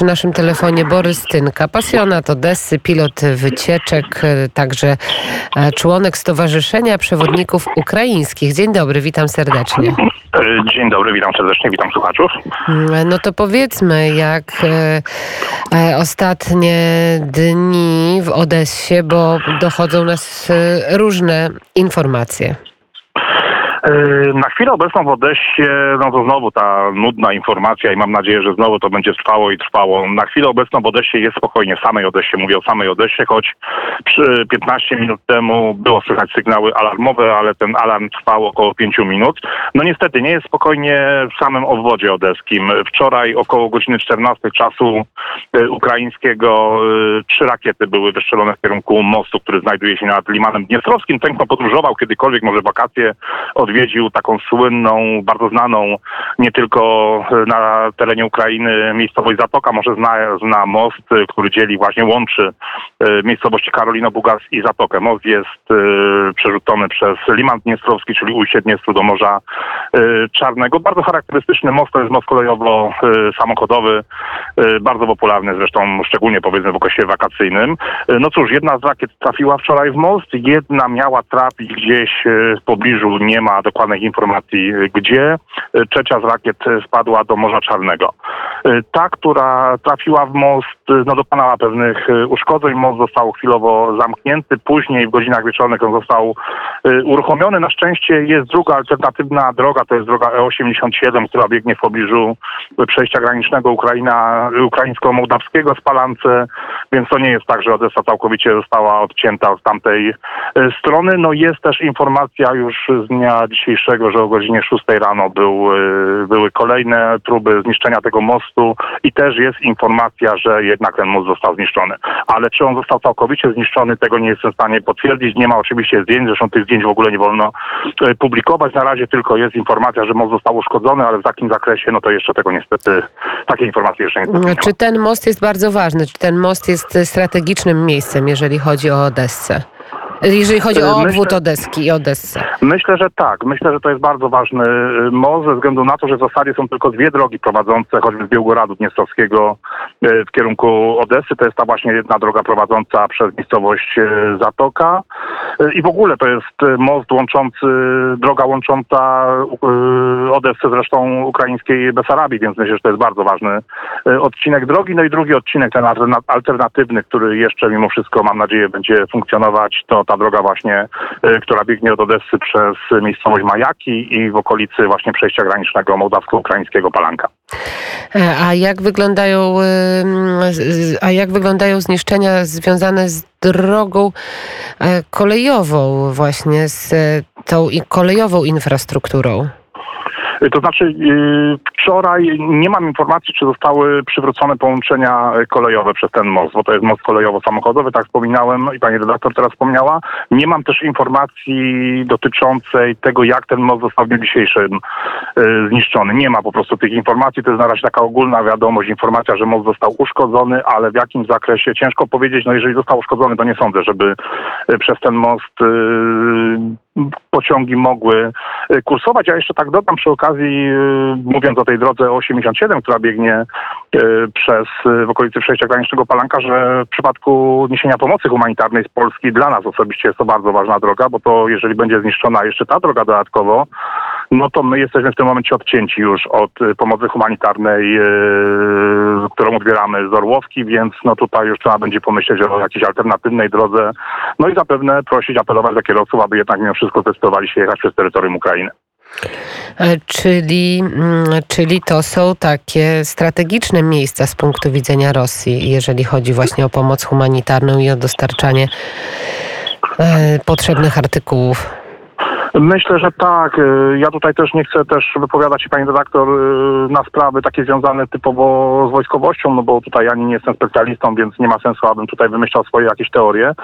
przy naszym telefonie Borys Tynka, pasjonat Odessy, pilot wycieczek, także członek Stowarzyszenia Przewodników Ukraińskich. Dzień dobry, witam serdecznie. Dzień dobry, witam serdecznie, witam słuchaczów. No to powiedzmy, jak ostatnie dni w Odessie, bo dochodzą nas różne informacje. Yy, na chwilę obecną w Odessie, no to znowu ta nudna informacja i mam nadzieję, że znowu to będzie trwało i trwało. Na chwilę obecną w Odessie jest spokojnie, samej Odessie, mówię o samej Odessie, choć przy 15 minut temu było słychać sygnały alarmowe, ale ten alarm trwał około 5 minut. No niestety nie jest spokojnie w samym obwodzie odeskim. Wczoraj około godziny 14 czasu yy, ukraińskiego yy, trzy rakiety były wystrzelone w kierunku mostu, który znajduje się nad Limanem Dniestrowskim. Ten, kto podróżował kiedykolwiek, może wakacje od odwiedził taką słynną, bardzo znaną nie tylko na terenie Ukrainy miejscowość Zatoka, może zna, zna most, który dzieli, właśnie łączy e, miejscowości Karolino Bugas i Zatokę. Most jest e, przerzucony przez Liman Dniestrowski, czyli ujście Dniestru do Morza e, Czarnego. Bardzo charakterystyczny most, to jest most kolejowo-samochodowy, bardzo popularny zresztą, szczególnie powiedzmy w okresie wakacyjnym. No cóż, jedna z rakiet trafiła wczoraj w most, jedna miała trafić gdzieś w pobliżu, nie ma dokładnych informacji gdzie. Trzecia z rakiet spadła do Morza Czarnego. Ta, która trafiła w most, no dokonała pewnych uszkodzeń. Most został chwilowo zamknięty. Później w godzinach wieczornych on został y, uruchomiony. Na szczęście jest druga alternatywna droga, to jest droga E87, która biegnie w pobliżu przejścia granicznego Ukraina, ukraińsko-mołdawskiego z Palance, więc to nie jest tak, że Odessa całkowicie została odcięta od tamtej y, strony. No jest też informacja już z dnia dzisiejszego, że o godzinie 6 rano był, y, były kolejne próby zniszczenia tego mostu i też jest informacja, że jednak ten most został zniszczony. Ale czy on został całkowicie zniszczony, tego nie jestem w stanie potwierdzić. Nie ma oczywiście zdjęć, zresztą tych zdjęć w ogóle nie wolno y, publikować. Na razie tylko jest informacja, że most został uszkodzony, ale w jakim zakresie, no to jeszcze tego niestety, takie informacje jeszcze niestety nie ma. Czy ten most jest bardzo ważny? Czy ten most jest strategicznym miejscem, jeżeli chodzi o Odessę? Jeżeli chodzi o obwód Odeski i Odessę. Myślę, że tak. Myślę, że to jest bardzo ważny y, most ze względu na to, że w zasadzie są tylko dwie drogi prowadzące choćby z Białgoradu Dniestrowskiego y, w kierunku Odessy. To jest ta właśnie jedna droga prowadząca przez miejscowość y, Zatoka. I w ogóle to jest most łączący, droga łącząca Odessę zresztą ukraińskiej Besarabii, więc myślę, że to jest bardzo ważny odcinek drogi. No i drugi odcinek, ten alternatywny, który jeszcze mimo wszystko mam nadzieję będzie funkcjonować, to ta droga właśnie, y, która biegnie od Odessy przez miejscowość Majaki i w okolicy właśnie przejścia granicznego mołdawsko-ukraińskiego Palanka. E, a jak wyglądają, a jak wyglądają zniszczenia związane z drogą e, kolejową właśnie, z tą kolejową infrastrukturą? To znaczy, y, wczoraj nie mam informacji, czy zostały przywrócone połączenia kolejowe przez ten most, bo to jest most kolejowo-samochodowy, tak wspominałem i pani redaktor teraz wspomniała. Nie mam też informacji dotyczącej tego, jak ten most został w dniu dzisiejszym y, zniszczony. Nie ma po prostu tych informacji. To jest na razie taka ogólna wiadomość, informacja, że most został uszkodzony, ale w jakim zakresie ciężko powiedzieć. No jeżeli został uszkodzony, to nie sądzę, żeby y, przez ten most pociągi mogły y, kursować. Ja jeszcze tak dodam przy okazji, y, mówiąc o tej drodze 87, która biegnie y, przez w okolicy przejścia granicznego Palanka, że w przypadku niesienia pomocy humanitarnej z Polski dla nas osobiście jest to bardzo ważna droga, bo to jeżeli będzie zniszczona jeszcze ta droga dodatkowo, no to my jesteśmy w tym momencie odcięci już od pomocy humanitarnej, którą odbieramy z Orłowki, więc no tutaj już trzeba będzie pomyśleć o jakiejś alternatywnej drodze, no i zapewne prosić, apelować do kierowców, aby jednak mimo wszystko zdecydowali się jechać przez terytorium Ukrainy. E, czyli, mm, czyli to są takie strategiczne miejsca z punktu widzenia Rosji, jeżeli chodzi właśnie o pomoc humanitarną i o dostarczanie e, potrzebnych artykułów. Myślę, że tak. Y, ja tutaj też nie chcę też wypowiadać się, pani redaktor, y, na sprawy takie związane typowo z wojskowością, no bo tutaj ani nie jestem specjalistą, więc nie ma sensu, abym tutaj wymyślał swoje jakieś teorie. Y,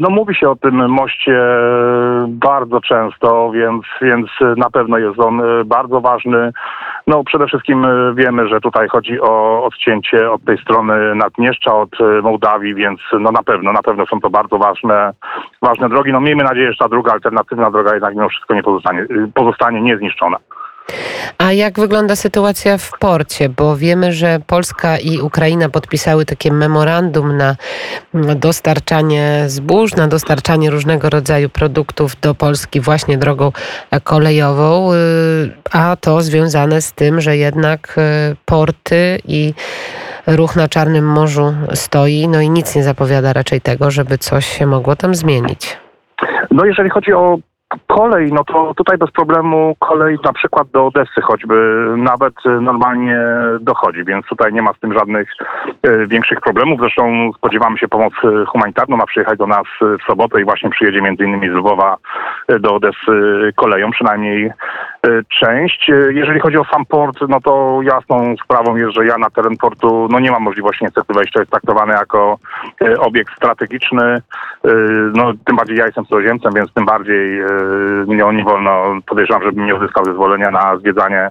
no mówi się o tym moście bardzo często, więc, więc na pewno jest on bardzo ważny. No przede wszystkim wiemy, że tutaj chodzi o odcięcie od tej strony Naddnieszcza, od Mołdawii, więc no na pewno, na pewno są to bardzo ważne, ważne drogi. No miejmy nadzieję, że ta druga alternatywna droga jednak mimo wszystko nie pozostanie, pozostanie niezniszczona. A jak wygląda sytuacja w porcie? Bo wiemy, że Polska i Ukraina podpisały takie memorandum na dostarczanie zbóż, na dostarczanie różnego rodzaju produktów do Polski właśnie drogą kolejową, y, a to związane z tym, że jednak y, porty i ruch na Czarnym Morzu stoi, no i nic nie zapowiada raczej tego, żeby coś się mogło tam zmienić. No jeżeli chodzi o kolej, no to tutaj bez problemu kolej na przykład do Odessy choćby nawet normalnie dochodzi, więc tutaj nie ma z tym żadnych e, większych problemów. Zresztą spodziewamy się pomocy humanitarną, ma przyjechać do nas w sobotę i właśnie przyjedzie między innymi z Lwowa e, do Odessy koleją, przynajmniej e, część. Jeżeli chodzi o sam port, no to jasną sprawą jest, że ja na teren portu no nie mam możliwości niestety wejścia, jest traktowany jako obiekt strategiczny. No tym bardziej ja jestem cudzoziemcem, więc tym bardziej mnie nie wolno, podejrzewam, żebym nie uzyskał zezwolenia na zwiedzanie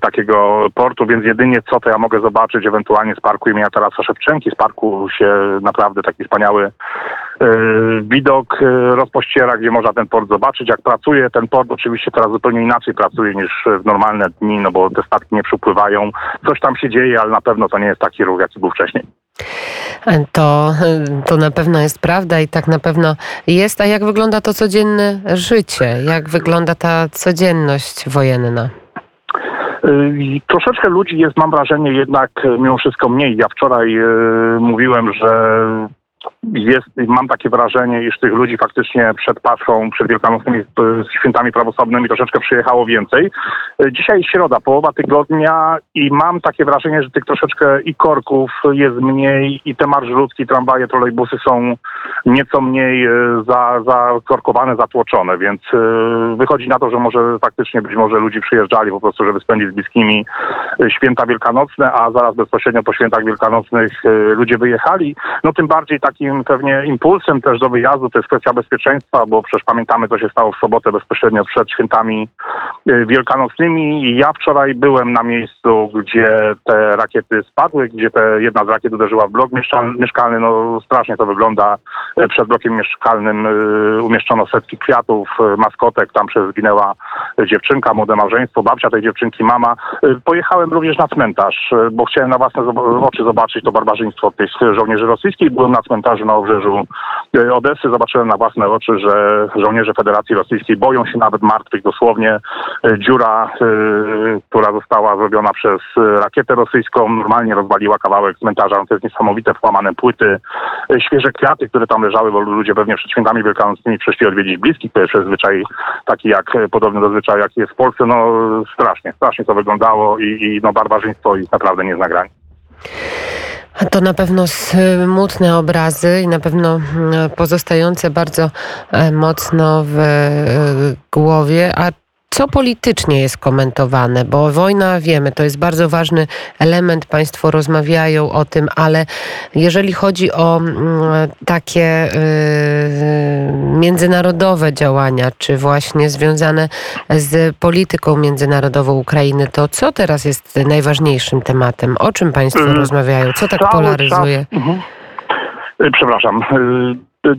takiego portu, więc jedynie co to ja mogę zobaczyć ewentualnie z parku imienia Tarasa Szewczenki. Z parku się naprawdę taki wspaniały widok e, rozpościera, gdzie można ten port zobaczyć. Jak pracuje ten port, oczywiście teraz zupełnie inaczej pracuje niż w normalne dni, no bo te statki nie przypływają. Coś tam się dzieje, ale na pewno to nie jest taki ruch, jaki był wcześniej. To, to na pewno jest prawda i tak na pewno jest. A jak wygląda to codzienne życie? Jak wygląda ta codzienność wojenna? Y, troszeczkę ludzi jest, mam wrażenie, jednak mimo wszystko mniej. Ja wczoraj y, mówiłem, że jest, mam takie wrażenie, iż tych ludzi faktycznie przed Paschą, przed wielkanocnymi e, świętami prawosławnymi troszeczkę przyjechało więcej. E, dzisiaj środa, połowa tygodnia i mam takie wrażenie, że tych troszeczkę i korków jest mniej i te marszrutki, tramwaje, trolejbusy są nieco mniej e, za, zakorkowane, zatłoczone, więc wychodzi na to, że może faktycznie być może ludzi przyjeżdżali po prostu, żeby spędzić z bliskimi święta wielkanocne, a zaraz bezpośrednio po świętach wielkanocnych ludzie wyjechali. No tym bardziej takim takim pewnie impulsem też do wyjazdu to jest kwestia bezpieczeństwa, bo przecież pamiętamy, co się stało w sobotę bezpośrednio przed świętami y, wielkanocnymi. I ja wczoraj byłem na miejscu, gdzie te rakiety spadły, gdzie te, jedna z rakiet uderzyła w blok mieszkalny. No strasznie to wygląda. Y, przed blokiem mieszkalnym y, umieszczono setki kwiatów, maskotek, tam przez zginęła dziewczynka, młode małżeństwo, babcia tej dziewczynki, mama. Pojechałem również na cmentarz, bo chciałem na własne oczy zobaczyć to barbarzyństwo tych żołnierzy rosyjskich. Byłem na cmentarzu na obrzeżu e, Odessy zobaczyłem na własne oczy, że żołnierze Federacji Rosyjskiej boją się nawet martwych. Dosłownie e, dziura, e, która została zrobiona przez rakietę rosyjską, normalnie rozwaliła kawałek cmentarza. No to jest niesamowite, włamane płyty, świeże kwiaty, które tam leżały, bo ludzie pewnie przed świętami wielkanocnymi przyszli odwiedzić bliskich. To jest zwyczaj taki jak, podobny do zwyczaju, jaki jest w Polsce. No strasznie, strasznie to wyglądało i, i no barbarzyństwo ich naprawdę nie. To na pewno smutne obrazy i na pewno mm, pozostające bardzo e, mocno w e, głowie. A co politycznie jest komentowane, bo wojna, wiemy, to jest bardzo ważny element, Państwo rozmawiają o tym, ale jeżeli chodzi o mm, takie y, międzynarodowe działania, czy właśnie związane z polityką międzynarodową Ukrainy, to co teraz jest najważniejszym tematem? O czym Państwo y, rozmawiają? Co tak polaryzuje? Mhm. Y, przepraszam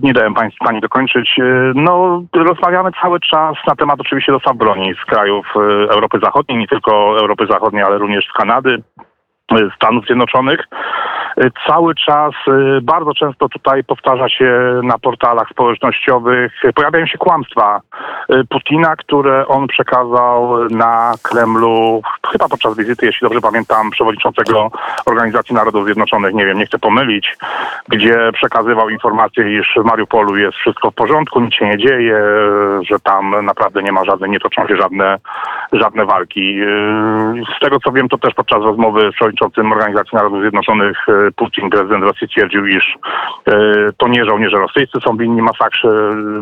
nie dałem pani, pani dokończyć. E, no, rozmawiamy cały czas na temat oczywiście dostaw broni z krajów e, Europy Zachodniej, nie tylko Europy Zachodniej, ale również z Kanady, Stanów Zjednoczonych. Y, cały czas y, bardzo często tutaj powtarza się na portalach społecznościowych, pojawiają się kłamstwa y, Putina, które on przekazał na Kremlu, chyba podczas wizyty, jeśli dobrze pamiętam, przewodniczącego Organizacji Narodów Zjednoczonych, nie wiem, nie chcę pomylić, gdzie przekazywał informację, iż w Mariupolu jest wszystko w porządku, nic się nie dzieje, że tam naprawdę nie ma żadnej, nie toczą się żadne, żadne walki. Z tego co wiem, to też podczas rozmowy z Organizacji Narodów Zjednoczonych Putin, prezydent Rosji, twierdził, iż e, to nie żołnierze rosyjscy są winni masakrze,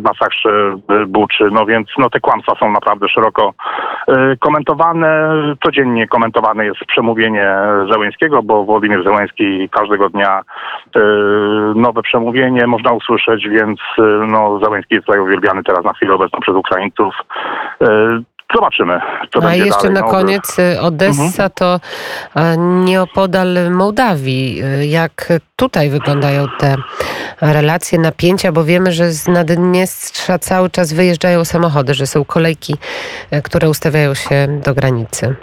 masakrze Buczy. No więc no, te kłamstwa są naprawdę szeroko e, komentowane. Codziennie komentowane jest przemówienie Zełęńskiego, bo Władimir Zełęński każdego dnia e, nowe przemówienie można usłyszeć, więc no, Zełęński jest tutaj uwielbiany teraz na chwilę obecną przez Ukraińców Zobaczymy, co A będzie jeszcze dalej. na No, koniec y, Odessa to e, nieopodal Mołdawii. Y, Jak tutaj wyglądają te relacje, napięcia, bo wiemy, że z Naddniestrza cały czas wyjeżdżają samochody, że są kolejki, e, które ustawiają się do granicy.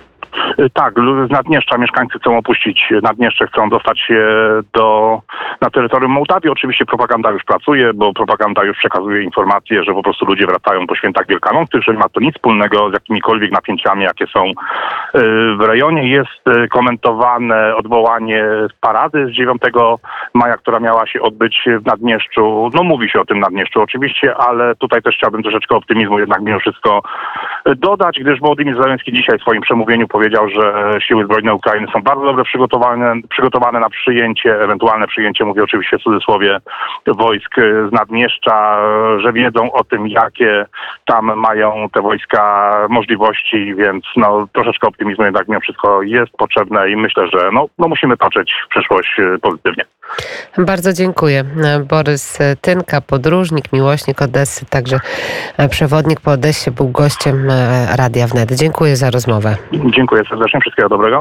Y, Tak, z Naddniestrza mieszkańcy chcą opuścić Naddniestrze, chcą dostać się do, na terytorium Mołdawii. Oczywiście propaganda już pracuje, bo propaganda już przekazuje informacje, że po prostu ludzie wracają po świętach Wielkanocnych, że nie ma to nic wspólnego z jakimikolwiek napięciami, jakie są y, w rejonie. Jest y, komentowane odwołanie parady z 9 maja, która miała się odbyć w Naddnieszczu. No mówi się o tym Naddnieszczu oczywiście, ale tutaj też chciałbym troszeczkę optymizmu jednak mimo wszystko dodać, gdyż Wołodymyr Zelenski dzisiaj w swoim przemówieniu powiedział, że siły zbrojne Ukrainy są bardzo dobrze przygotowane, przygotowane na przyjęcie, ewentualne przyjęcie, mówię oczywiście w cudzysłowie, wojsk z Naddnieszcza, y, że wiedzą o tym, jakie tam mają te wojska możliwości, więc no, troszeczkę optymizmu jednak mimo wszystko jest potrzebne i myślę, że no, no musimy patrzeć w przyszłość pozytywnie. Bardzo dziękuję. Borys Tynka, podróżnik, miłośnik Odessy, także przewodnik po Odessie, był gościem e, Radia Wnet. Dziękuję za rozmowę. Dziękuję serdecznie, wszystkiego dobrego.